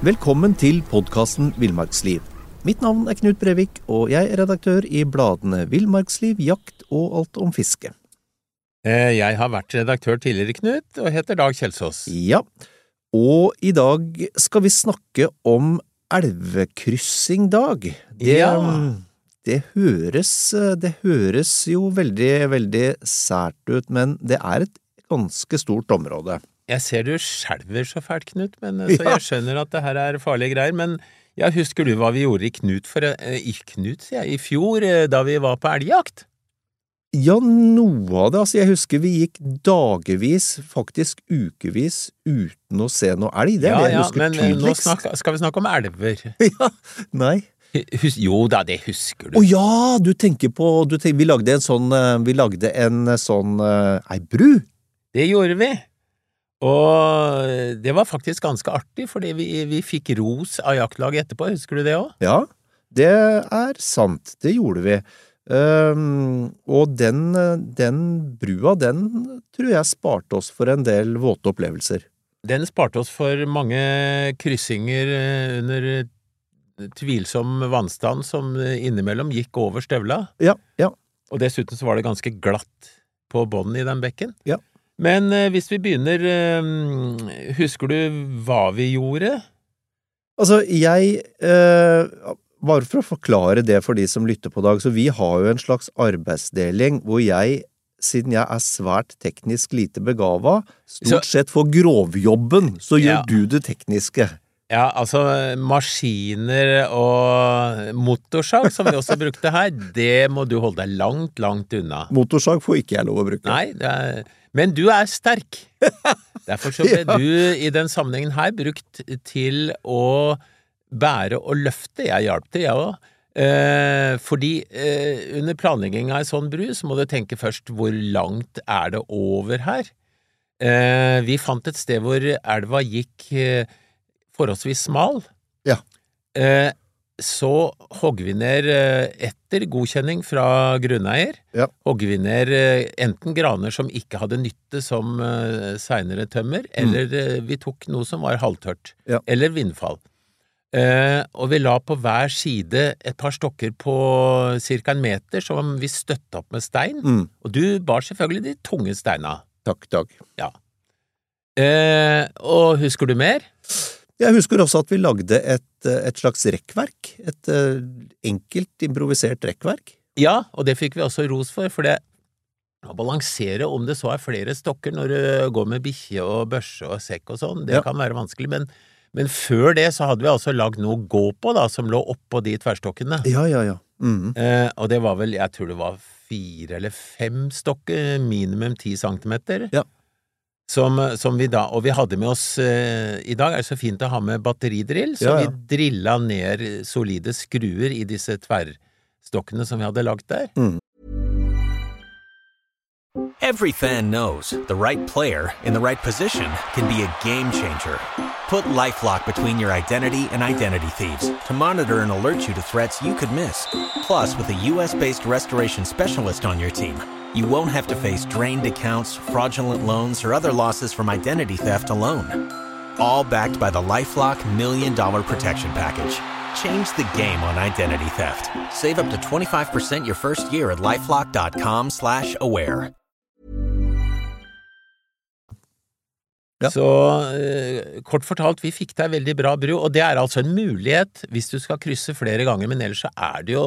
Velkommen til podkasten Villmarksliv. Mitt navn er Knut Brevik, og jeg er redaktør i bladene Villmarksliv, Jakt og Alt om fiske. Eh, Jeg har vært redaktør tidligere, Knut, og heter Dag Kjelsås. Ja, og i dag skal vi snakke om elvekryssing, Dag. Det, Ja. det høres Det høres jo veldig, veldig sært ut, men det er et ganske stort område. Jeg ser du skjelver så fælt, Knut, men, eh, så jeg skjønner at det her er farlige greier. Men ja, husker du hva vi gjorde i Knut for eh, I Knut, sier jeg, i fjor, eh, da vi var på elgjakt? Ja, noe av det. Altså, jeg husker vi gikk dagevis, faktisk ukevis, uten å se noe elg. Det er ja, det jeg ja, husker men tydeligst. nå tydeligst. snakk, skal vi snakke om elver. ja, nei. Hus, jo da, det husker du. Å ja, du tenker på du tenker, Vi lagde en sånn Vi lagde en sånn Ei bru. Det gjorde vi. Og det var faktisk ganske artig, fordi vi, vi fikk ros av jaktlaget etterpå, husker du det òg? Ja, det er sant. Det gjorde vi. Um, og den, den brua, den tror jeg sparte oss for en del våte opplevelser. Den sparte oss for mange kryssinger eh, under eh, tvilsom vannstand som eh, innimellom gikk over støvla, Ja, ja. og dessuten så var det ganske glatt på bånden i den bekken. Ja. Men eh, hvis vi begynner eh, Husker du hva vi gjorde? Altså, jeg eh, Bare for å forklare det for de som lytter på Dag, så vi har jo en slags arbeidsdeling hvor jeg, siden jeg er svært teknisk lite begava, stort sett får grovjobben, så gjør Ja. du det tekniske. Ja, altså maskiner og motorsag, som vi også brukte her, det må du holde deg langt, langt unna. Motorsag får ikke jeg lov å bruke. Nei, det er, men du er sterk. Derfor så ble Ja. du i den sammenhengen her brukt til å bære og løfte. Jeg hjalp til, jeg òg. Eh, fordi eh, under planlegging av ei sånn bru, så må du tenke først hvor langt er det over her? Eh, vi fant et sted hvor elva gikk eh, forholdsvis smal. Ja. Eh, så hogg vi ned eh, etter godkjenning fra grunneier Ja. hogg vi ned eh, enten graner som ikke hadde nytte som uh, seinere tømmer, eller eh, vi tok noe som var halvtørt, Mm. Ja. eller vindfall. Eh, og vi la på hver side et par stokker på ca. en meter som vi støtta opp med stein, Mm, og du bar selvfølgelig de tunge steina. takk, Dag. Eh, og husker du mer? Jeg husker også at vi lagde et, eh, et slags rekkverk. Et eh, enkelt improvisert rekkverk. Ja, og det fikk vi også ros for, for det å balansere om det så er flere stokker når du går med bikkje og børse og sekk og sånn, det Ja. kan være vanskelig, men, men før det så hadde vi altså lagd noe å gå på, da, som lå oppå de tverrstokkene. Ja, ja, ja. Mm. Eh, og det var vel, jeg tror det var fire eller fem stokker, minimum ti centimeter. Ja. Som, som vi da, og vi hadde med oss eh, I dag er det så fint å ha med batteridrill, så Ja, ja. vi drilla ned solide skruer i disse tverrstokkene som vi hadde lagd der. Every fan knows the right player in the right position can be a game changer. Put LifeLock between your identity and identity thieves to monitor and alert you to threats you could miss. Plus, with a US-based restoration specialist on your team, you won't have to face drained accounts, fraudulent loans, or other losses from identity theft alone. All backed by the LifeLock Million Dollar Protection Package. Change the game on identity theft. Save up to 25% your first year at LifeLock.com slash aware. Ja. Så eh, kort fortalt, vi fikk deg veldig bra bru, og det er altså en mulighet hvis du skal krysse flere ganger, men ellers så er det jo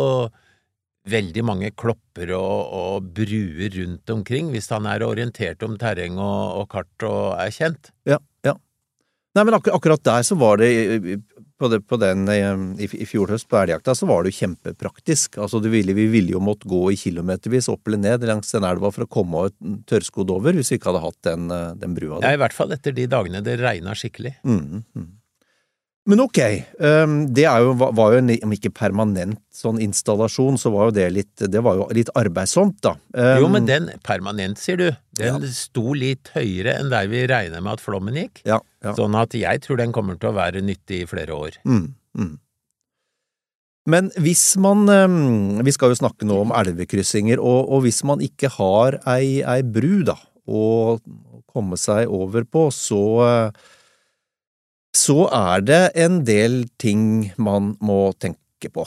veldig mange klopper og, og bruer rundt omkring, hvis han er orientert om terreng og, og kart og er kjent. Ja, ja. Nei, men ak akkurat der så var det i- på, det, på den eh, i, i fjor høst på elgjakta, så var det jo kjempepraktisk. Altså, du ville, vi ville jo måtte gå i kilometervis opp eller ned langs den elva for å komme tørrskodd over, hvis vi ikke hadde hatt den, eh, den brua Ja. I hvert fall etter de dagene det regna skikkelig. Mm, mhm. Men ok, ehm, det er jo, var jo en, om ikke permanent sånn installasjon, så var jo det litt, det var jo litt arbeidsomt, da. Ehm, Jo, men den permanent, sier du. Den sto litt høyere enn der vi regner med at flommen gikk. Ja, ja. Sånn at jeg tror den kommer til å være nyttig i flere år. Mm, mm. Men hvis man ehm, Vi skal jo snakke nå om elvekryssinger, og, og hvis man ikke har ei, ei bru, da, å komme seg over på, så så er det en del ting man må tenke på.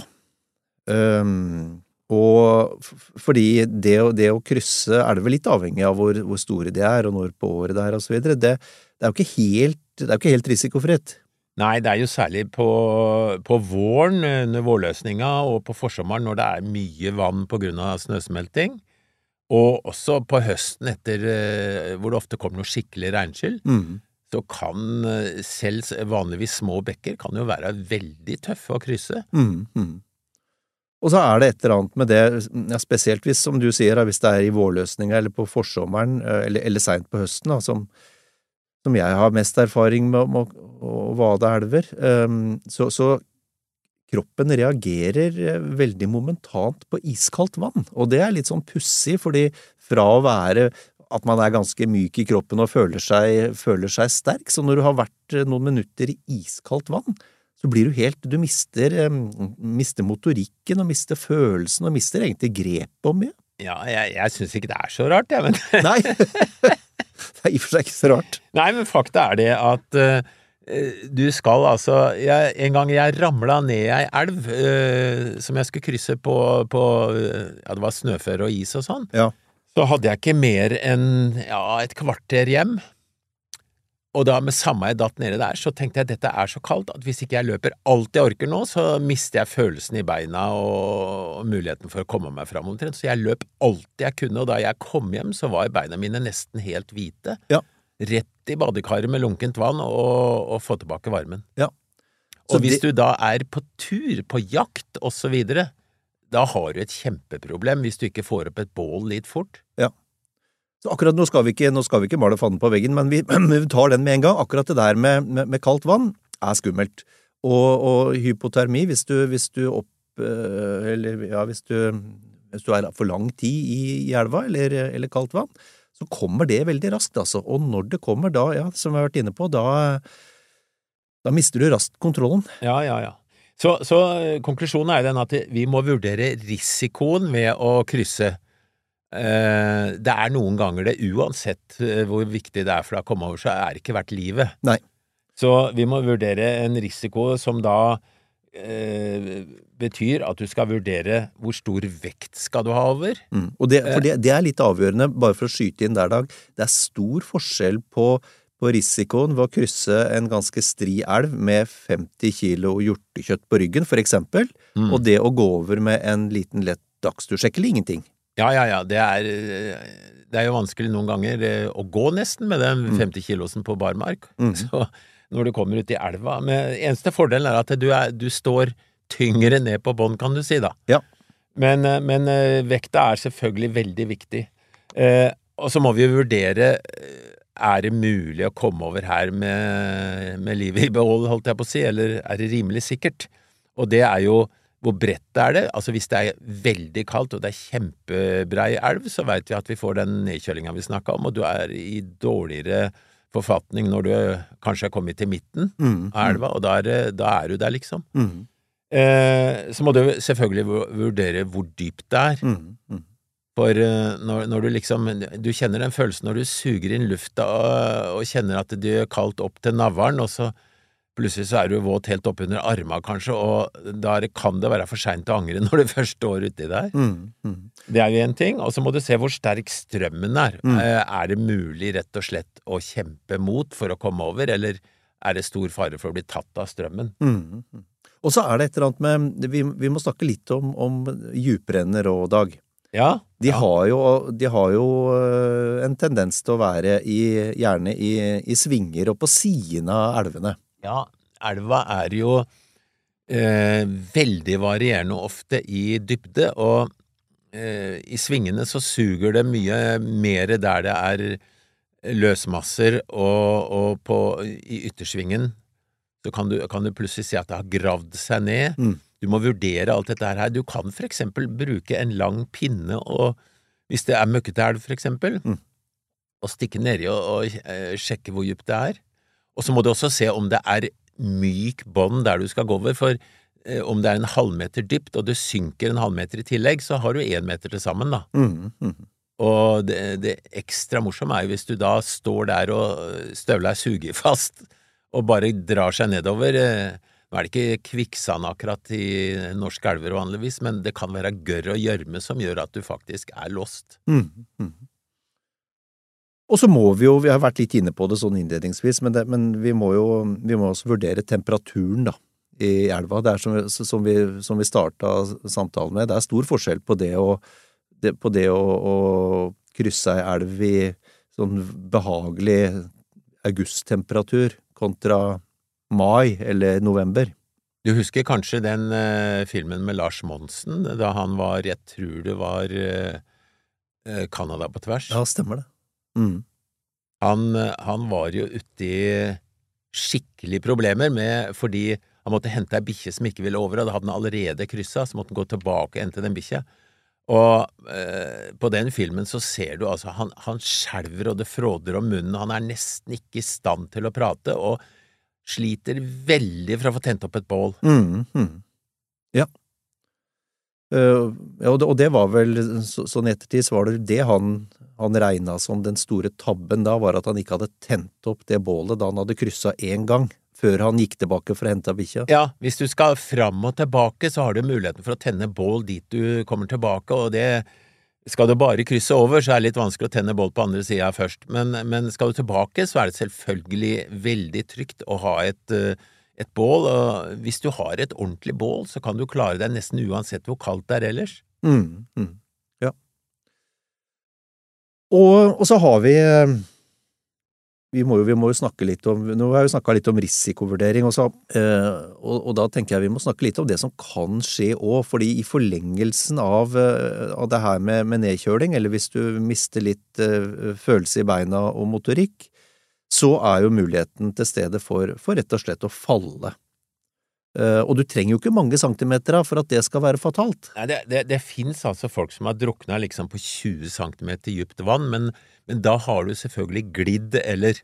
Um, og fordi det det å, krysse elver, litt avhengig av hvor, hvor, store de er, og når på året det er, og så videre, det, det, er jo ikke helt, det er jo ikke helt risikofritt. Nei, det er jo særlig på, på våren, under vårløsninga, og på forsommeren når det er mye vann på grunn av snøsmelting. Og også på høsten etter eh, hvor det ofte kommer noe skikkelig regnskyll. Mm. Så kan eh, selv vanligvis små bekker kan jo være veldig tøffe å krysse. Mm, mm. Og så er det et eller annet med det, ja, spesielt hvis, som du sier, hvis det er i vårløsninga eller på forsommeren, eh, eller, eller seint på høsten, da, som, som, jeg har mest erfaring med, om å vade elver, um, så, så, kroppen reagerer eh, veldig momentant på iskaldt vann. Og det er litt sånn pussig, fordi fra å være at man er ganske myk i kroppen og føler seg, føler seg sterk, så når du har vært eh, noen minutter i iskaldt vann, så blir du helt Du mister, mister motorikken og mister følelsen og mister egentlig grepet om mye. Ja, jeg, jeg syns ikke det er så rart, jeg, men Nei. det er i og for seg ikke så rart. Nei, men fakta er det at uh, du skal altså jeg, En gang jeg ramla ned ei elv uh, som jeg skulle krysse på, på Ja, det var snøføre og is og sånn. Ja. Så hadde jeg ikke mer enn ja, et kvarter hjem. Og da med samme jeg datt nede der, så tenkte jeg at dette er så kaldt at hvis ikke jeg løper alt jeg orker nå, så mister jeg følelsen i beina og, muligheten for å komme meg fram omtrent. Så jeg løp alt jeg kunne, og da jeg kom hjem, så var beina mine nesten helt hvite. Ja. Rett i badekaret med lunkent vann og, og få tilbake varmen. Ja. og hvis det... du da er på tur, på jakt videre, da har du et kjempeproblem hvis du ikke får opp et bål litt fort. Så akkurat nå skal vi ikke, skal vi ikke male fanden på veggen, men vi, vi, tar den med en gang. Akkurat det der med, med, med kaldt vann er skummelt. Og, og hypotermi, hvis du, hvis du opp eh, Eller ja, hvis du, hvis du er for lang tid i, i elva eller, eller, kaldt vann, så kommer det veldig raskt, altså. Og når det kommer, da, ja, som vi har vært inne på, da, da mister du raskt kontrollen. Ja, ja, ja. Så, så konklusjonen er den at vi må vurdere risikoen ved å krysse Eh, det er noen ganger det, uansett eh, hvor viktig det er for deg å komme over, så er det ikke verdt livet. Nei. Så vi må vurdere en risiko som da eh, betyr at du skal vurdere hvor stor vekt skal du ha over. Mm. Og det, for det, det, er litt avgjørende, bare for å skyte inn der, Dag. Det er stor forskjell på, på risikoen ved å krysse en ganske stri elv med 50 kilo hjortekjøtt på ryggen, for eksempel, mm. og det å gå over med en liten lett dagstursekk eller ingenting. Ja, ja, ja. Det er, det er jo vanskelig noen ganger eh, å gå nesten med den 50 mm. kilosen på barmark. Mm. Så når du kommer ut i elva Men Eneste fordelen er at du, er, du står tyngre ned på bånn, kan du si, da. Ja. Men, eh, men, eh, vekta er selvfølgelig veldig viktig. Eh, og så må vi vurdere er det mulig å komme over her med, med livet i behold, holdt jeg på å si, eller er det rimelig sikkert? Og det er jo hvor bredt er det? Altså Hvis det er veldig kaldt og det er kjempebrei elv, så veit vi at vi får den nedkjølinga vi snakka om, og du er i dårligere forfatning når du kanskje er kommet til midten mm, av elva, og da er, da er, du der, liksom. Mm. Eh, så må du selvfølgelig vurdere hvor dypt det er. Mm, mm. For eh, når, når, du liksom Du kjenner den følelsen når du suger inn lufta og, og kjenner at det er kaldt opp til navlen, og så Plutselig så er du våt helt oppunder arma, kanskje, og da kan det være for seint å angre når du først står uti der. Mm, mm. Det er jo én ting, og så må du se hvor sterk strømmen er. Mm. Eh, er det mulig rett og slett å kjempe mot for å komme over, eller er det stor fare for å bli tatt av strømmen? Mm, mm. Og så er det et eller annet med Vi, vi må snakke litt om, om djuprenner og Dag. Ja, de, ja. Har jo, de, Har jo, eh, en tendens til å være i, gjerne i, i svinger og på siden av elvene. Ja, elva er jo eh, veldig varierende ofte i dybde, og eh, i svingene så suger det mye mer der det er løsmasser, og, og på, i yttersvingen så kan du, kan du, plutselig si at det har gravd seg ned. Mm. Du må vurdere alt dette her. Du kan for eksempel bruke en lang pinne og hvis det er møkkete elv, for eksempel, mm. og stikke nedi og, og, og, sjekke hvor dypt det er. Og så må du også se om det er myk bånd der du skal gå over, for eh, om det er en halvmeter dypt, og du synker en halvmeter i tillegg, så har du én meter til sammen, da. Mm, mm. Og det, det, ekstra morsomme er jo hvis du da står der og støvla er sugefast og bare drar seg nedover. Eh, nå er det ikke kvikksand akkurat i norske elver vanligvis, men det kan være gørr og gjørme som gjør at du faktisk er lost. Mm, mm. Og så må vi jo, vi har vært litt inne på det sånn innledningsvis, men, det, men vi må jo vi må også vurdere temperaturen da, i elva. Det er som, som vi, som vi starta samtalen med, det er stor forskjell på det å, det, på det å, å krysse ei elv i sånn behagelig augusttemperatur kontra mai eller november. Du husker kanskje den uh, filmen med Lars Monsen, da han var, jeg tror det var uh, på tvers? Ja, stemmer det. Mm. Han, han, var jo uti skikkelig problemer med, fordi han måtte hente ei bikkje som ikke ville over, og da hadde han allerede kryssa, så måtte han gå tilbake og hente den bikkja. Og eh, på den filmen så ser du altså han, han skjelver og det fråder om munnen, han er nesten ikke i stand til å prate, og sliter veldig for å få tent opp et bål. Mm, mm. Ja. Uh, ja, og det, og det, var vel, så, sånn ettertid, så var det det han, han regna som den store tabben da, var at han ikke hadde tent opp det bålet da han hadde kryssa én gang, før han gikk tilbake for å hente bikkja. Ja, hvis du skal fram og tilbake, så har du muligheten for å tenne bål dit du kommer tilbake, og det skal du bare krysse over, så er det litt vanskelig å tenne bål på andre sida først, men, men, skal du tilbake, så er det selvfølgelig veldig trygt å ha et uh, et bål, og hvis du har et ordentlig bål, så kan du klare deg nesten uansett hvor kaldt det er ellers. Mm, mm. Og, og, så har vi vi må, jo, vi må jo snakke litt om Nå har vi snakka litt om risikovurdering, også, eh, og, og, da tenker jeg vi må snakke litt om det som kan skje òg, fordi i forlengelsen av, eh, av det her med, med, nedkjøling, eller hvis du mister litt eh, følelse i beina og motorikk, så er jo muligheten til stede for, for rett og slett å falle. Uh, og du trenger jo ikke mange centimeter for at det skal være fatalt. Nei, Det, det, det fins altså folk som har drukna liksom på 20 cm dypt vann, men, men, da har du selvfølgelig glidd eller,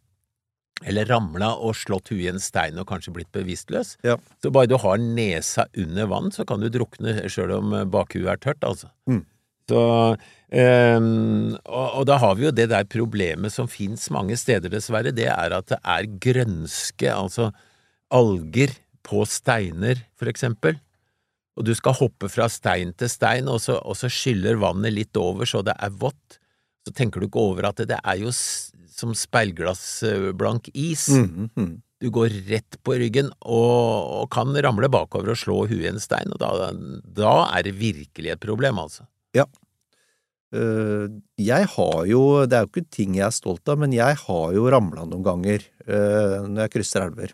eller ramla og slått huet i en stein og kanskje blitt bevisstløs. Ja. Så bare du har nesa under vann, så kan du drukne sjøl om bakhuet er tørt, altså. Mm. Så Um, og, og, da har vi jo det der problemet som fins mange steder, dessverre, det er at det er grønske, altså alger, på steiner, for eksempel. Og du skal hoppe fra stein til stein, og så, og så skyller vannet litt over så det er vått. Så tenker du ikke over at det er jo som speilglassblank is. Mm, mm. Du går rett på ryggen og, og, kan ramle bakover og slå huet i en stein, og da, da er det virkelig et problem, altså. Ja, Eh, jeg har jo, det er jo ikke ting jeg er stolt av, men jeg har jo ramla noen ganger uh, når jeg krysser elver.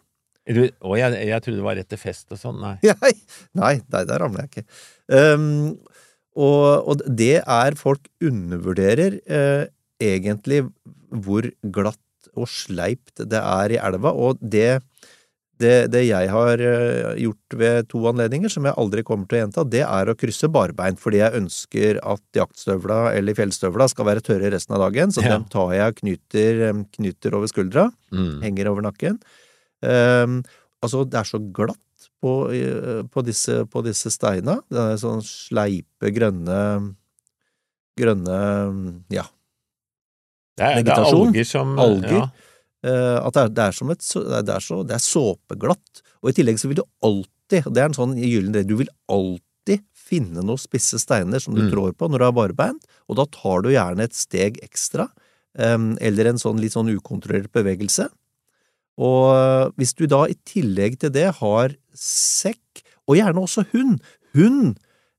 Å, jeg, jeg, trodde det var rett til fest og sånn, nei. nei, nei, nei der ramler jeg ikke. Um, og, og, det er Folk undervurderer uh, egentlig hvor glatt og sleipt det er i elva, og det det, det, jeg har eh, gjort ved to anledninger, som jeg aldri kommer til å gjenta, det er å krysse barbeint, fordi jeg ønsker at jaktstøvla eller fjellstøvla skal være tørre resten av dagen, så ja. dem tar jeg og knyter, knyter, over skuldra, mm. henger over nakken. Um, altså, det er så glatt på, på, disse, på disse steina. Det er sånn sleipe, grønne Grønne, ja det er, det er alger som Alger. Ja. Eh, at det er, det er, som et det er, så, det er såpeglatt. Og i tillegg så vil du alltid, det er en sånn gyllen regel, du vil alltid finne noen spisse steiner som du mm. trår på når du har barbeint, og da tar du gjerne et steg ekstra, um, eller en sånn litt sånn ukontrollert bevegelse. Og hvis du da i tillegg til det har sekk, og gjerne også hund Hund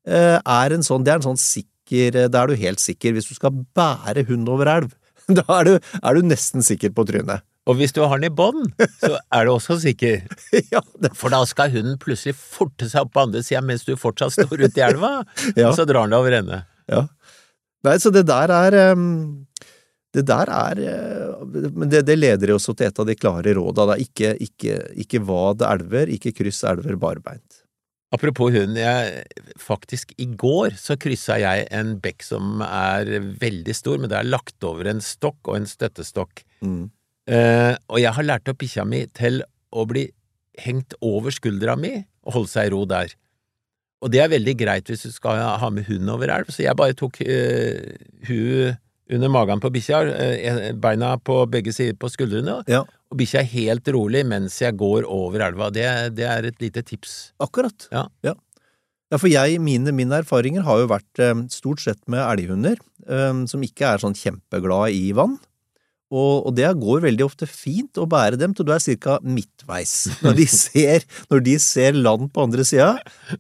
uh, er en sånn, det er en sånn sikker Da er du helt sikker. Hvis du skal bære hund over elv, da er du, er du nesten sikker på trynet. Og hvis du har den i bånd, så er du også sikker. ja, det... For da skal hunden plutselig forte seg opp på andre sida mens du fortsatt står ute i elva, ja. og så drar den deg over ende. Ja. Nei, så det der er um, Det der er uh, Men det, det, leder også til et av de klare råda, da. Ikke, ikke, ikke vad elver, ikke kryss elver barbeint. Apropos hund, jeg, faktisk i går så kryssa jeg en bekk som er veldig stor, men det er lagt over en stokk og en støttestokk. Mm. Eh, og jeg har lært opp bikkja mi til å bli hengt over skuldra mi og holde seg i ro der. Og det er veldig greit hvis du skal ha med hund over elv, så jeg bare tok eh, hun under magen på bikkja, eh, beina på begge sider på skuldrene, Ja, og bikkja er helt rolig mens jeg går over elva. Det, det er et lite tips. akkurat. Ja. Ja, Ja, for jeg, mine, mine erfaringer har jo vært eh, stort sett med elghunder, um, som ikke er sånn kjempeglad i vann. Og, og det går veldig ofte fint å bære dem til du er ca. midtveis. Når de, ser, når de ser land på andre sida,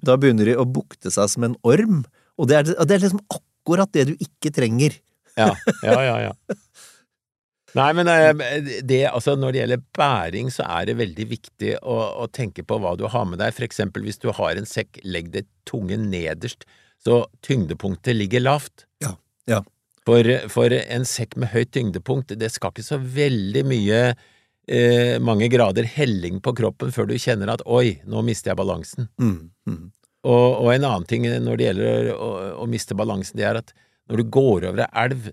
da begynner de å bukte seg som en orm. Og det er, det er liksom akkurat det du ikke trenger. Ja, ja, ja. ja. Nei, men eh, det, altså, når det gjelder bæring, så er det veldig viktig å, å tenke på hva du har med deg. For eksempel hvis du har en sekk, legg det tunge nederst, så tyngdepunktet ligger lavt. Ja, ja. For, for en sekk med høyt tyngdepunkt, det skal ikke så veldig mye eh, mange grader helling på kroppen før du kjenner at oi, nå mister jeg balansen. Mm, mm. Og, og en annen ting når det gjelder å, å miste balansen, det er at når du går over ei elv,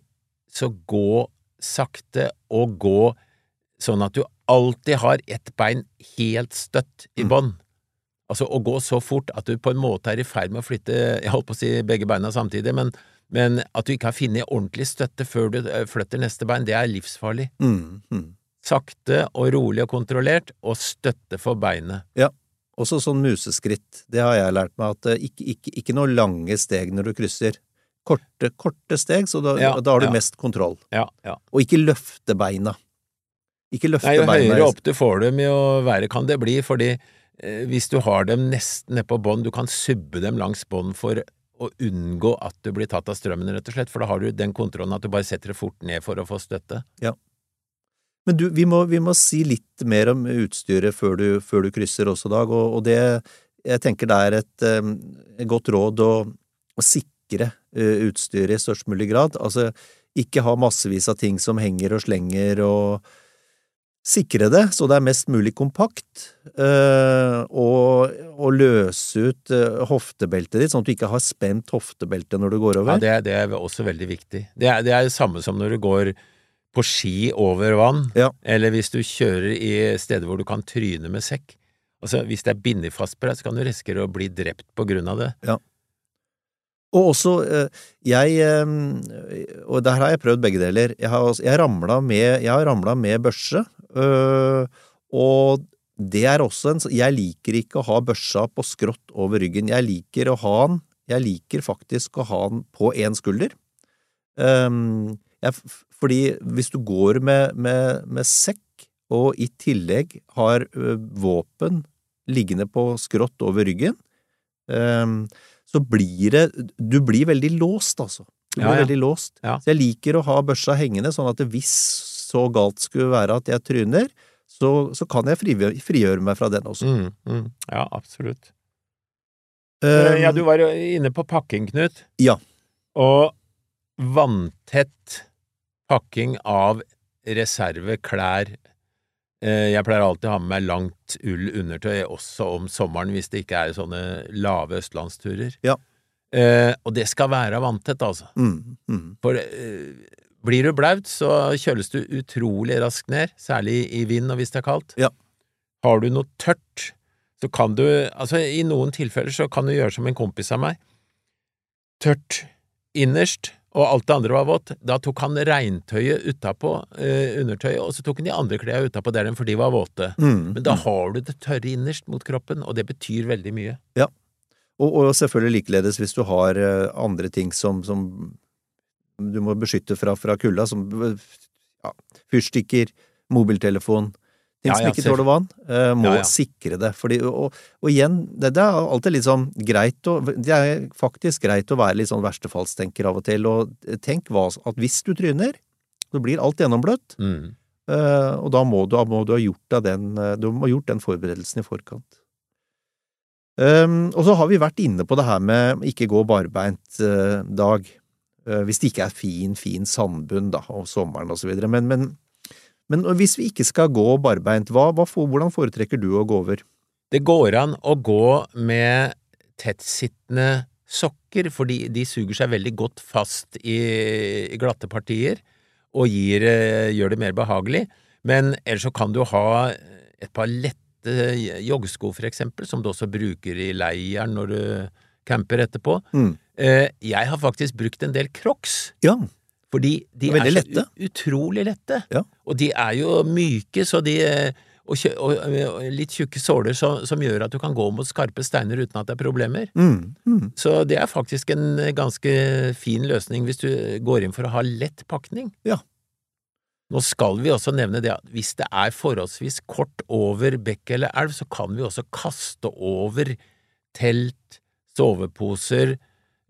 så gå sakte og gå sånn at du alltid har ett bein helt støtt i Mm. Altså å gå så fort at du på en måte er i ferd med å flytte, jeg holdt på å si begge beina samtidig, men, men at du ikke har funnet ordentlig støtte før du eh, flytter neste bein, det er livsfarlig. Mm, mm. Sakte og rolig og kontrollert, og støtte for beinet. Ja. Også sånn museskritt, det har jeg lært meg, at eh, ikke, ikke, ikke noe lange steg når du krysser. Korte, korte steg, så da, Ja, da har du ja. mest kontroll. Ja, ja. Og ikke løfte beina. Ikke løfte Nei, jo beina. høyere opp du får dem, jo verre kan det bli, fordi eh, hvis du har dem nesten nede på bånn, du kan subbe dem langs bånn for å unngå at du blir tatt av strømmen, rett og slett, for da har du den kontrollen at du bare setter det fort ned for å få støtte. Men du, vi må, vi må si litt mer om utstyret før du, før du krysser også, Dag, og, og det jeg tenker det er et, eh, et godt råd å, å sikre utstyret i størst mulig grad. Altså, ikke ha massevis av ting som henger og slenger, og sikre det så det er mest mulig kompakt, eh, og, og løse ut eh, hoftebeltet ditt, sånn at du ikke har spent hoftebelte når du går over. Ja, det, det er også veldig viktig. Det er det er det samme som når du går på ski over vann, Ja. eller hvis du kjører i steder hvor du kan tryne med sekk. Altså, hvis det er bindefast på deg, så kan du risikere å bli drept på grunn av det. Og også, eh, jeg eh, Og der har jeg prøvd begge deler. Jeg har, jeg ramla med, med børse, øh, og det er også en Jeg liker ikke å ha børsa på skrått over ryggen. Jeg liker å ha den Jeg liker faktisk å ha den på én skulder. Jeg, fordi hvis du går med, med, med sekk, og i tillegg har våpen liggende på skrått over ryggen, um, så blir det Du blir veldig låst, altså. Du blir ja. veldig låst. Ja. Så jeg liker å ha børsa hengende, sånn at hvis så galt skulle være at jeg tryner, så, så kan jeg frigjøre, frigjøre meg fra den også. Mm, mm. Ja, absolutt. Um, Ja, du var jo inne på pakking, Knut. Ja. Og vanntett pakking av reserveklær. Eh, Jeg pleier alltid å ha med meg langt ull undertøy, også om sommeren hvis det ikke er sånne lave østlandsturer. Ja. Eh, Og det skal være vanntett, altså. mm, mm, For eh, blir du blaut, så kjøles du utrolig raskt ned, særlig i vind og hvis det er kaldt. Ja. Har du noe tørt, så kan du Altså, i noen tilfeller så kan du gjøre som en kompis av meg. Tørt innerst, og alt det andre var vått. Da tok han regntøyet utapå, eh, undertøyet, og så tok han de andre klærne utapå der, for de var våte. mm, Men da har du det tørre innerst mot kroppen, og det betyr veldig mye. Og, og selvfølgelig likeledes hvis du har eh, andre ting som, som du må beskytte fra, fra kulda, som ja, fyrstikker, mobiltelefon, ting som ikke tåler vann, eh, må sikre det. Fordi, og, og igjen, det, det er alltid litt sånn greit å Det er faktisk greit å være litt sånn verstefallstenker av og til, og tenk hva, at hvis du tryner, så blir alt gjennombløtt, Mm. Uh, og da må du, må du ha gjort den, eh, du må ha gjort den forberedelsen i forkant. Um, og så har vi vært inne på det her med ikke gå barbeint eh, dag, uh, hvis det ikke er fin, fin sandbunn da, om sommeren og så videre. Men, men, men hvis vi ikke skal gå barbeint, hva, hva, for- hvordan foretrekker du å gå over? Det går an å gå med tettsittende sokker, fordi de suger seg veldig godt fast i, i glatte partier og gir, eh, gjør det mer behagelig. Men ellers så kan du ha et par lette joggesko, for eksempel, som du også bruker i leiren når du camper etterpå. Mm. Eh, Jeg har faktisk brukt en del crocs. Ja, Fordi de er, er så lette. utrolig lette. Ja. Og de er jo myke, så de og, kjø- og, og litt tjukke såler som, som gjør at du kan gå mot skarpe steiner uten at det er problemer. Mm, mm. Så det er faktisk en ganske fin løsning hvis du går inn for å ha lett pakning. Ja. Nå skal vi også nevne det at hvis det er forholdsvis kort over bekk eller elv, så kan vi også kaste over telt, soveposer,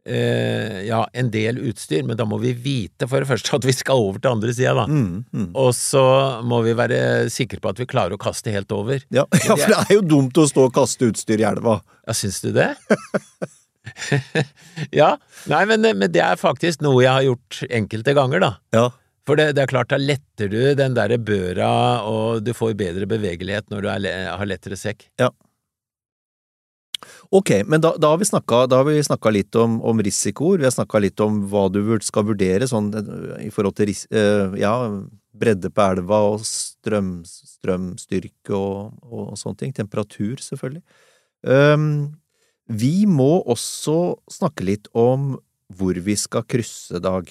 eh, ja, en del utstyr, men da må vi vite for det første at vi skal over til andre sida, da. Mm, mm. Og så må vi være sikre på at vi klarer å kaste helt over. Ja, ja, for det er jo dumt å stå og kaste utstyr i elva. Ja, syns du det? ja. Nei, men, men det er faktisk noe jeg har gjort enkelte ganger, da. Ja. For det, det er klart, da letter du den derre børa, og du får bedre bevegelighet når du er, har lettere sekk. Ok, men da, da har vi snakka, litt om, om risikoer, vi har snakka litt om hva du skal vurdere sånn i forhold til eh, ja, bredde på elva og strøm, strømstyrke og, og sånne ting. Temperatur, selvfølgelig. Um, vi må også snakke litt om hvor vi skal krysse, Dag.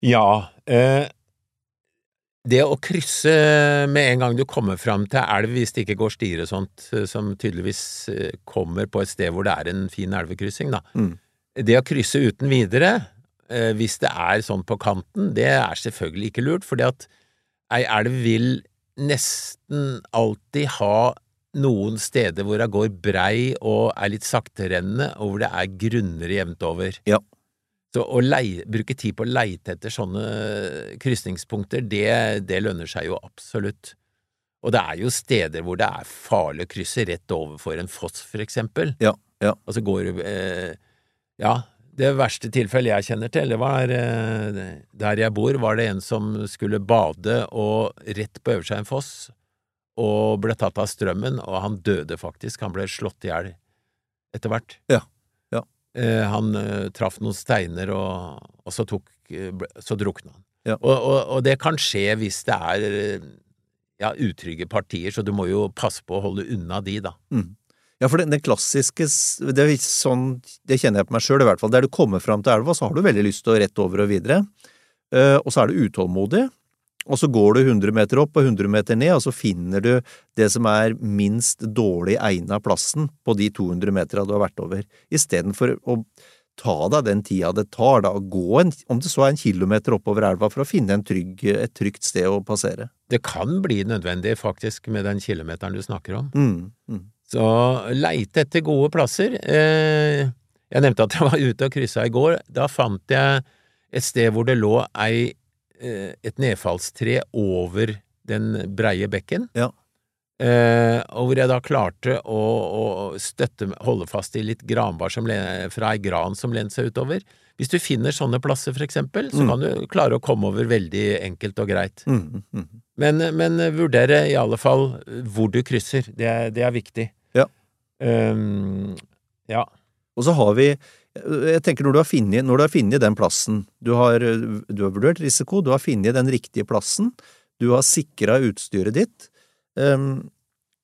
Ja, eh, det å krysse med en gang du kommer fram til elv, hvis det ikke går stier og sånt, eh, som tydeligvis eh, kommer på et sted hvor det er en fin elvekryssing, da. Mm. Det å krysse uten videre, eh, hvis det er sånn på kanten, det er selvfølgelig ikke lurt, fordi at ei elv vil nesten alltid ha noen steder hvor hun går brei og er litt sakterennende, og hvor det er grunner jevnt over. Ja. Så å leie, bruke tid på å leite etter sånne krysningspunkter, det, det lønner seg jo absolutt. Og det er jo steder hvor det er farlig å krysse rett overfor en foss, for eksempel. Ja, ja. Og så går eh, Ja, det verste tilfellet jeg kjenner til, det var eh, der jeg bor, var det en som skulle bade og rett på øver seg en foss, og ble tatt av strømmen, og han døde faktisk. Han ble slått i hjel etter hvert. Ja. Eh, han eh, traff noen steiner, og, og så, tok, eh, så drukna han. Ja. Og, og, og det kan skje hvis det er ja, utrygge partier, så du må jo passe på å holde unna de, da. Mm. Ja, for den, den klassiske det, er sånn, det kjenner jeg på meg sjøl, i hvert fall. Der du kommer fram til elva, så har du veldig lyst til å rett over og videre. Uh, og så er du utålmodig. Og så går du 100 meter opp og 100 meter ned, og så finner du det som er minst dårlig egna plassen på de 200 metera du har vært over. Istedenfor å ta deg den tida det tar, da, å gå en, om det så er en kilometer oppover elva for å finne en trygg, et trygt sted å passere. Det kan bli nødvendig, faktisk, med den kilometeren du snakker om. Mm, mm. Så leite etter gode plasser. Eh, jeg nevnte at jeg var ute og kryssa i går. Da fant jeg et sted hvor det lå ei, et nedfallstre over den breie bekken. Ja. Eh, og hvor jeg da klarte å, å støtte, holde fast i litt granbar som, fra ei gran som lente seg utover. Hvis du finner sånne plasser, for eksempel, så Mm. kan du klare å komme over veldig enkelt og greit. Mm, mm. Men, men vurdere i alle fall hvor du krysser. Det er, det er viktig. Ja. Um, ja. Og så har vi jeg tenker når du har funnet, den plassen, du har, du har vurdert risiko, du har funnet den riktige plassen, du har sikra utstyret ditt, ehm,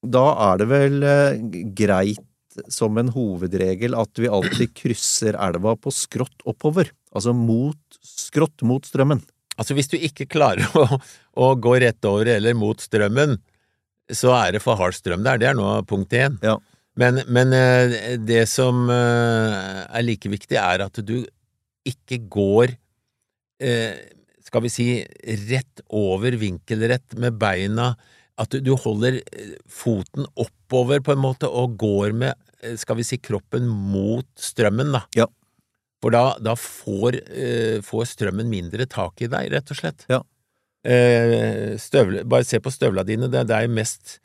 da er det vel eh, greit som en hovedregel at vi alltid krysser elva på skrått oppover, altså mot, skrått mot strømmen. Altså, hvis du ikke klarer å, å gå rett over eller mot strømmen, så er det for hard strøm der. Det er nå punkt én. Ja. Men, men eh, det som eh, er like viktig, er at du ikke går eh, skal vi si rett over vinkelrett med beina, at du, holder foten oppover på en måte og går med, skal vi si, kroppen mot strømmen, da. Ja. For da, da får, får strømmen mindre tak i deg, rett og slett. Ja. Eh, støvle, bare se på støvla dine, det, er mest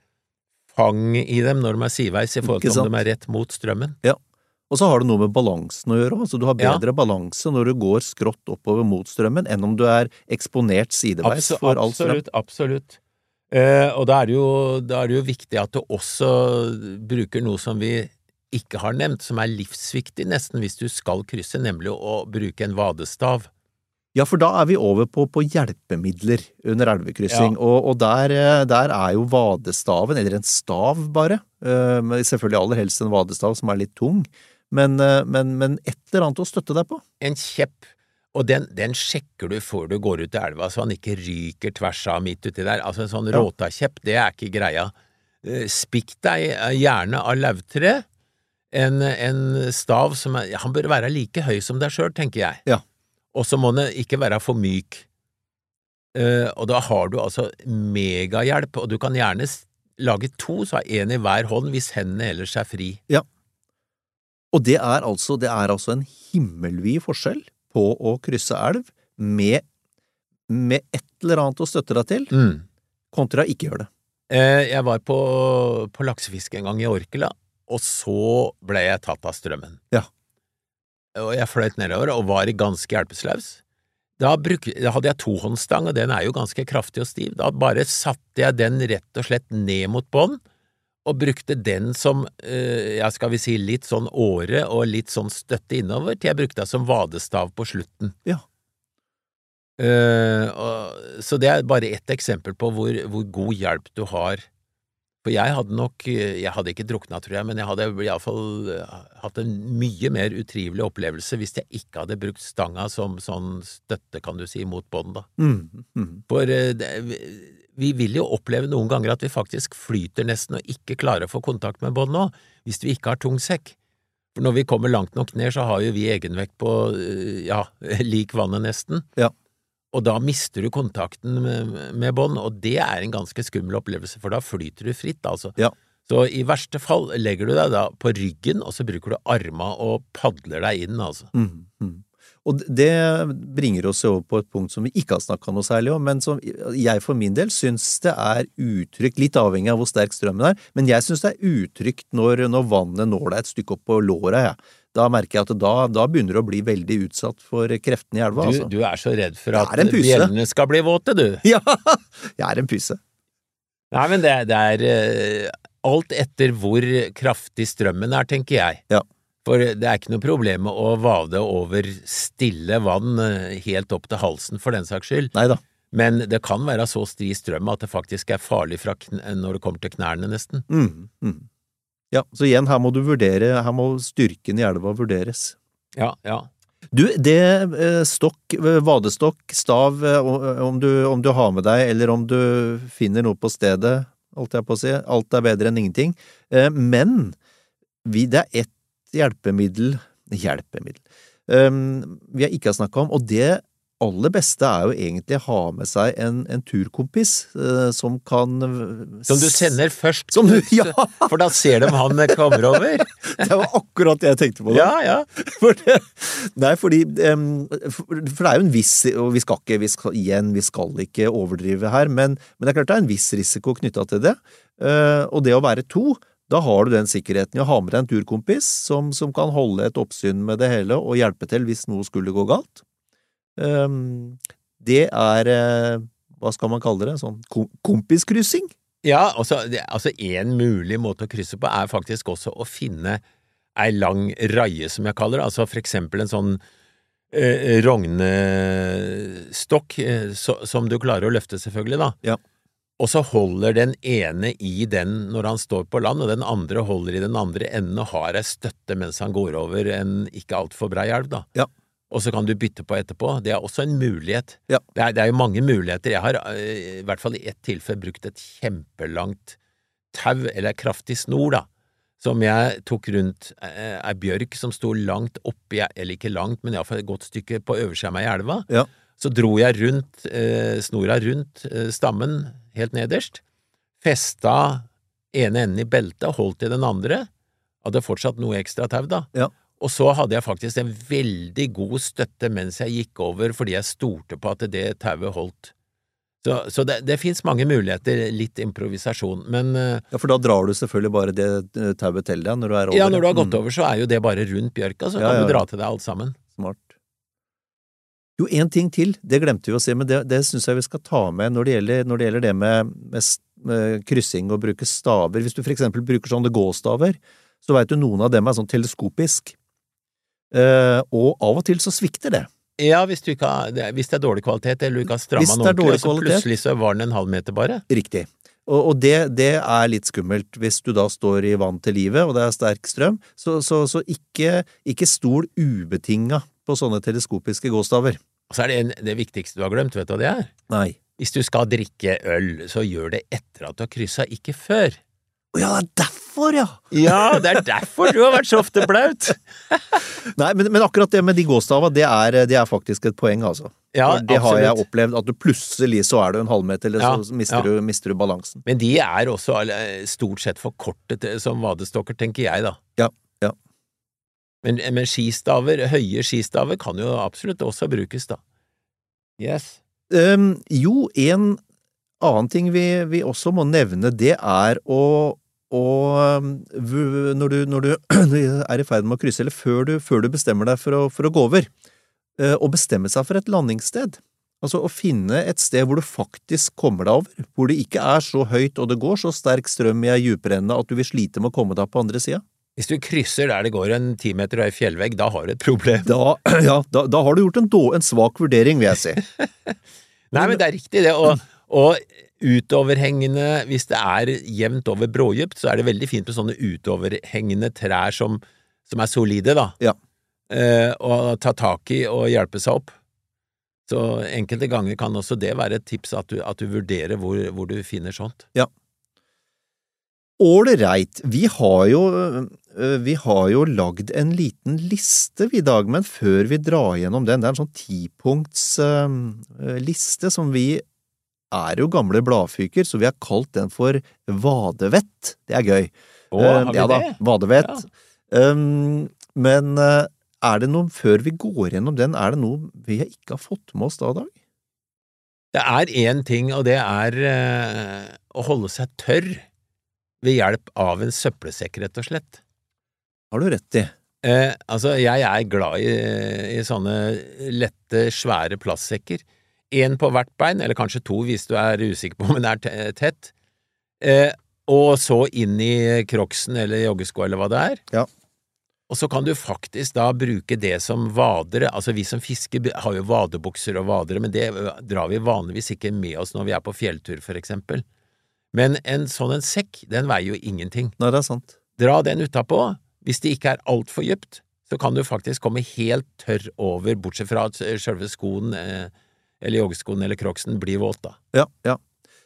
fang i dem når de er sideveis i forhold til om de er rett mot strømmen. Og så har det noe med balansen å gjøre, altså du har Ja. bedre balanse når du går skrått oppover mot strømmen enn om du er eksponert sideveis Abso- for all strøm. absolutt, absolutt. Eh, og da er, jo, da er det jo viktig at du også bruker noe som vi ikke har nevnt, som er livsviktig nesten hvis du skal krysse, nemlig å bruke en vadestav. Ja, for da er vi over på, på hjelpemidler under elvekryssing, og, og der, eh, der er jo vadestaven, eller en stav bare, eh, selvfølgelig aller helst en vadestav som er litt tung, men, eh, men, men et eller annet å støtte deg på. En kjepp. Og den, den sjekker du før du går ut i elva, så han ikke ryker tvers av midt uti der. Altså en sånn Ja. råtakjepp, det er ikke greia. Spikk deg gjerne av lauvtre. En, en stav som er Han bør være like høy som deg sjøl, tenker jeg. Ja. Og så må den ikke være for myk. Eh, og da har du altså megahjelp, og du kan gjerne lage to, så har én i hver hånd hvis hendene ellers er fri. Ja. Og det er altså, det er altså en himmelvid forskjell på å krysse elv med, med et eller annet å støtte deg til, Mm. kontra ikke gjøre det. Eh, jeg var på, på laksefiske en gang i Orkela, og så ble jeg tatt av strømmen. Ja. Og jeg fløyt nedover og var ganske hjelpeløs. Da, da hadde jeg tohåndsstang, og den er jo ganske kraftig og stiv. Da bare satte jeg den rett og slett ned mot bånn, og brukte den som, eh, ja, skal vi si, litt sånn åre og litt sånn støtte innover, til jeg brukte den som vadestav på slutten. Ja. Eh, og, så det er bare ett eksempel på hvor, hvor god hjelp du har. For jeg hadde nok Jeg hadde ikke drukna, tror jeg, men jeg hadde iallfall hatt en mye mer utrivelig opplevelse hvis jeg ikke hadde brukt stanga som sånn støtte, kan du si, mot bånd, da. Mm, mm. For eh, det, vi vil jo oppleve noen ganger at vi faktisk flyter nesten og ikke klarer å få kontakt med bånd nå, hvis vi ikke har tung sekk. For når vi kommer langt nok ned, så har jo vi egenvekt på, eh, ja, lik vannet nesten. Ja. Og da mister du kontakten med, med bånd, og det er en ganske skummel opplevelse, for da flyter du fritt, altså. Ja. Så i verste fall legger du deg da på ryggen, og så bruker du arma og padler deg inn, altså. Mm, mm. Og det bringer oss over på et punkt som vi ikke har snakka noe særlig om, men som jeg for min del syns det er utrygt, litt avhengig av hvor sterk strømmen er, men jeg syns det er utrygt når, når vannet når deg et stykke opp på låra, jeg. Da merker jeg at da, da begynner du å bli veldig utsatt for kreftene i elva, Du, altså. du er så redd for at bjellene skal bli våte, du. Ja! Jeg er en pyse. Nei, men det, det er eh, alt etter hvor kraftig strømmen er, tenker jeg. Ja. For det er ikke noe problem med å vade over stille vann eh, helt opp til halsen, for den saks skyld. Neida. Men det kan være så stri strøm at det faktisk er farlig fra kn når det kommer til knærne, nesten. Mm, mm. Ja, så igjen, her må du vurdere, her må styrken i elva vurderes. Ja, ja. Du, det eh, stokk, eh, vadestokk, stav, eh, om du, om du har med deg, eller om du finner noe på stedet, holdt jeg på å si, alt er bedre enn ingenting. Men vi, det er ett hjelpemiddel Hjelpemiddel vi har ikke snakka om, og det aller beste er jo egentlig å ha med seg en, en turkompis eh, som kan Som du sender først, Som du- ja. for da ser de han kommer over. Det var akkurat det jeg tenkte på. da. Ja, ja. For det, nei, fordi um, for, for det er jo en viss Og vi skal ikke, vi skal, igjen, vi skal ikke overdrive her, men, men det er klart det er en viss risiko knytta til det. Uh, og det å være to, da har du den sikkerheten i å ha med deg en turkompis som, som kan holde et oppsyn med det hele og hjelpe til hvis noe skulle gå galt. Em, det er eh, Hva skal man kalle det? Sånn kompiskryssing? Ja, altså, det, altså en mulig måte å krysse på er faktisk også å finne ei lang raie, som jeg kaller det, altså for eksempel en sånn eh, rognestokk eh, så, som du klarer å løfte, selvfølgelig, da. Ja. Og så holder den ene i den når han står på land, og den andre holder i den andre enden og har ei støtte mens han går over en ikke altfor brei elv, da. Ja. Og så kan du bytte på etterpå. Det er også en mulighet. Ja. Det, er, det er jo mange muligheter. Jeg har eh, i hvert fall i ett tilfelle brukt et kjempelangt tau, eller kraftig snor, da, som jeg tok rundt eh, ei bjørk som sto langt oppi, eller ikke langt, men iallfall et godt stykke på øversida av meg i elva. Ja. Så dro jeg rundt, eh, snora rundt eh, stammen helt nederst, festa ene enden i beltet, holdt i den andre, hadde fortsatt noe ekstra tau, da. Ja. Og så hadde jeg faktisk en veldig god støtte mens jeg gikk over, fordi jeg stolte på at det tauet holdt. Så, så det, det fins mange muligheter, litt improvisasjon, men eh, Ja, for da drar du selvfølgelig bare det eh, tauet til deg når du er over. ja, når du har gått Mm. over, så er jo det bare rundt bjørka, så Ja, kan ja, du dra til deg alt sammen. Smart. Jo, en ting til, det glemte vi å si, men det, det syns jeg vi skal ta med når det gjelder, når det, gjelder det med, med, med kryssing og bruke staver. Hvis du for eksempel bruker sånne gåstaver, så veit du noen av dem er sånn teleskopisk. Eh, og av og til så svikter det. Ja, hvis, du ikke hvis det er dårlig kvalitet, eller du ikke har stramma den ordentlig, så kvalitet. plutselig så var den en halv meter bare. Riktig. Og, og det, det er litt skummelt hvis du da står i vann til livet, og det er sterk strøm. Så, så, så ikke, ikke stol ubetinga på sånne teleskopiske gåstaver. Og så er det en, det viktigste du har glemt, vet du hva det er? Nei. Hvis du skal drikke øl, så gjør det etter at du har kryssa, ikke før. Å ja, det er derfor, ja! Ja, det er derfor du har vært så ofte blaut! Nei, men, men akkurat det med de gåstava, det er, det er faktisk et poeng, altså. Ja, For det har jeg opplevd, at du plutselig så er du en halvmeter, eller Ja, så mister, ja. du, mister du balansen. Men de er også stort sett for korte som vadestokker, tenker jeg, da. Ja, ja. Men, men skistaver, høye skistaver, kan jo absolutt også brukes, da. Yes. Um, jo, en annen ting vi, vi også må nevne, det er å, å um, når, du, når du er i ferd med å krysse, eller før du, før du bestemmer deg for å, for å gå over, eh, å bestemme seg for et landingssted. Altså å finne et sted hvor du faktisk kommer deg over, hvor det ikke er så høyt og det går så sterk strøm i ei djuprenne at du vil slite med å komme deg på andre sida. Hvis du krysser der det går en timeter og ei fjellvegg, da har du et problem. Da, ja, da, da har du gjort en, en svak vurdering, vil jeg si. Nei, men det er riktig, det. Og, og utoverhengende, hvis det er jevnt over brådypt, så er det veldig fint med sånne utoverhengende trær som, som er solide, da. Ja. Eh, og ta tak i og hjelpe seg opp. Så enkelte ganger kan også det være et tips at du, at du vurderer hvor, hvor du finner sånt. Ålreit, vi har jo øh, vi har jo lagd en liten liste i dag, men før vi drar gjennom den, det er en sånn tipunktsliste øh, som vi er jo gamle bladfyker, så vi har kalt den for Vadevett. Det er gøy. Å, Eh, har vi ja, det? Da, vadevett. Um, men øh, er det noe, før vi går gjennom den, er det noe vi ikke har fått med oss da, Dag? Det er én ting, og det er eh, å holde seg tørr ved hjelp av en søppelsekk, rett og slett. Har du rett i. Eh, altså, jeg er glad i, i sånne lette, svære plastsekker. Én på hvert bein, eller kanskje to hvis du er usikker på om den er tett. Eh, og så inn i crocsen eller joggesko eller hva det er. Ja. Og så kan du faktisk da bruke det som vadere, altså vi som fisker har jo vadebukser og vadere, men det drar vi vanligvis ikke med oss når vi er på fjelltur, for eksempel. Men en sånn en sekk, den veier jo ingenting. Nei, det er sant. Dra den utapå. Hvis det ikke er altfor dypt, så kan du faktisk komme helt tørr over, bortsett fra at selve skoen, eh, eller joggeskoen eller crocsen, blir våt, da. Ja, ja.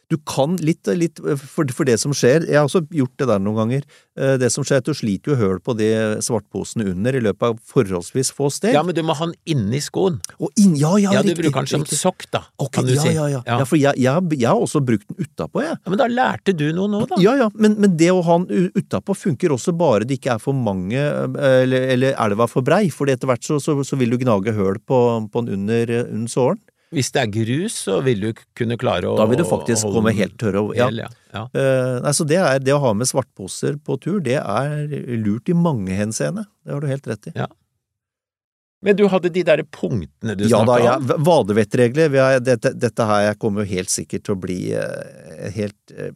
Du kan litt, litt for, for det som skjer, jeg har også gjort det der noen ganger, Eh, det som skjer er at du sliter jo høl på de svartposene under i løpet av forholdsvis få steg. Ja, men du må ha den inni skoen. Og inn, ja, ja, Ja, du riktig, bruker den som sokk, da, okay, kan du ja, si. ja, ja, ja. for jeg, jeg, jeg har også brukt den utapå, jeg. Ja, Men da lærte du noe nå, da. Ja, ja, men, men det å ha den utapå funker også bare det ikke er for mange, eh, eller, eller elva for brei, for etter hvert så, så, så vil du gnage høl på, på den under, under såren. Hvis det er grus, så vil du kunne klare å Da vil du faktisk komme helt tørr over. Ja. ja. ja. Uh, nei, så det, er, det å ha med svartposer på tur, det er lurt i mange henseende. Det har du helt rett i. Men du hadde de derre punktene du Ja snakka om? ja. Vadevettregler. Dette, dette her kommer jo helt sikkert til å bli eh, helt eh,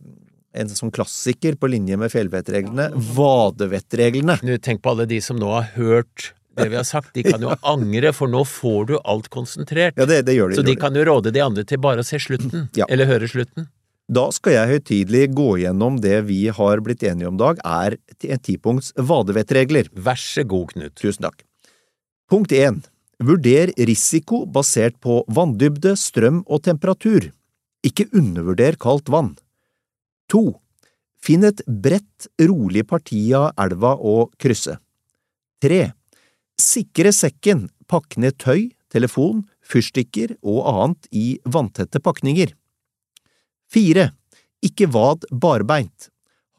en sånn klassiker på linje med fjellvettreglene. Vadevettreglene. Tenk på alle de som nå har hørt det vi har sagt. De kan jo angre, for nå får du alt konsentrert. Ja, det, det gjør de. Så de kan jo råde de andre til bare å se slutten, Ja. eller høre slutten. Da skal jeg høytidelig gå gjennom det vi har blitt enige om, Dag, er en tipunkts vadevettregler. Vær så god, Knut. Tusen takk. Punkt 1. Vurder risiko basert på vanndybde, strøm og temperatur. Ikke undervurder kaldt vann. 2. Finn et bredt, rolig parti av elva å krysse. 3. Sikre sekken, pakk ned tøy, telefon, fyrstikker og annet i vanntette pakninger. 4. Ikke vad barbeint.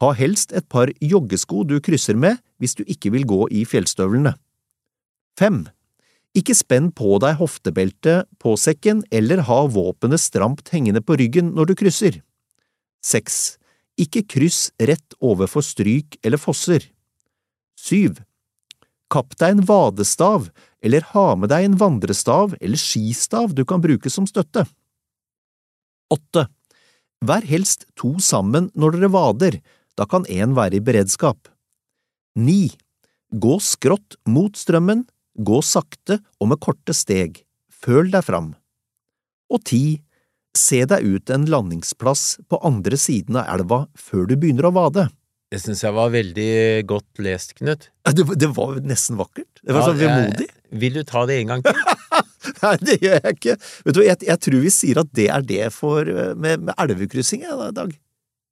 Ha helst et par joggesko du krysser med hvis du ikke vil gå i fjellstøvlene. 5. Ikke spenn på deg hoftebeltet på sekken eller ha våpenet stramt hengende på ryggen når du krysser. 6. Ikke kryss rett overfor stryk eller fosser. 7. Kapp deg en vadestav eller ha med deg en vandrestav eller skistav du kan bruke som støtte. 8. Vær helst to sammen når dere vader, da kan én være i beredskap. 9. Gå skrått mot strømmen, gå sakte og med korte steg, føl deg fram. Og 10. Se deg ut en landingsplass på andre siden av elva før du begynner å vade. Det syns jeg var veldig godt lest, Knut. Det, det var nesten vakkert. Det var Ja, så vemodig. Vil du ta det en gang til? Nei, det gjør jeg ikke. Vet du, jeg, jeg tror vi sier at det er det for, eh, med, med elvekryssing i dag.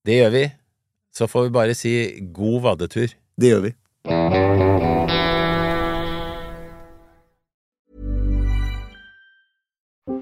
Det gjør vi. Så får vi bare si god vadetur. Det gjør vi.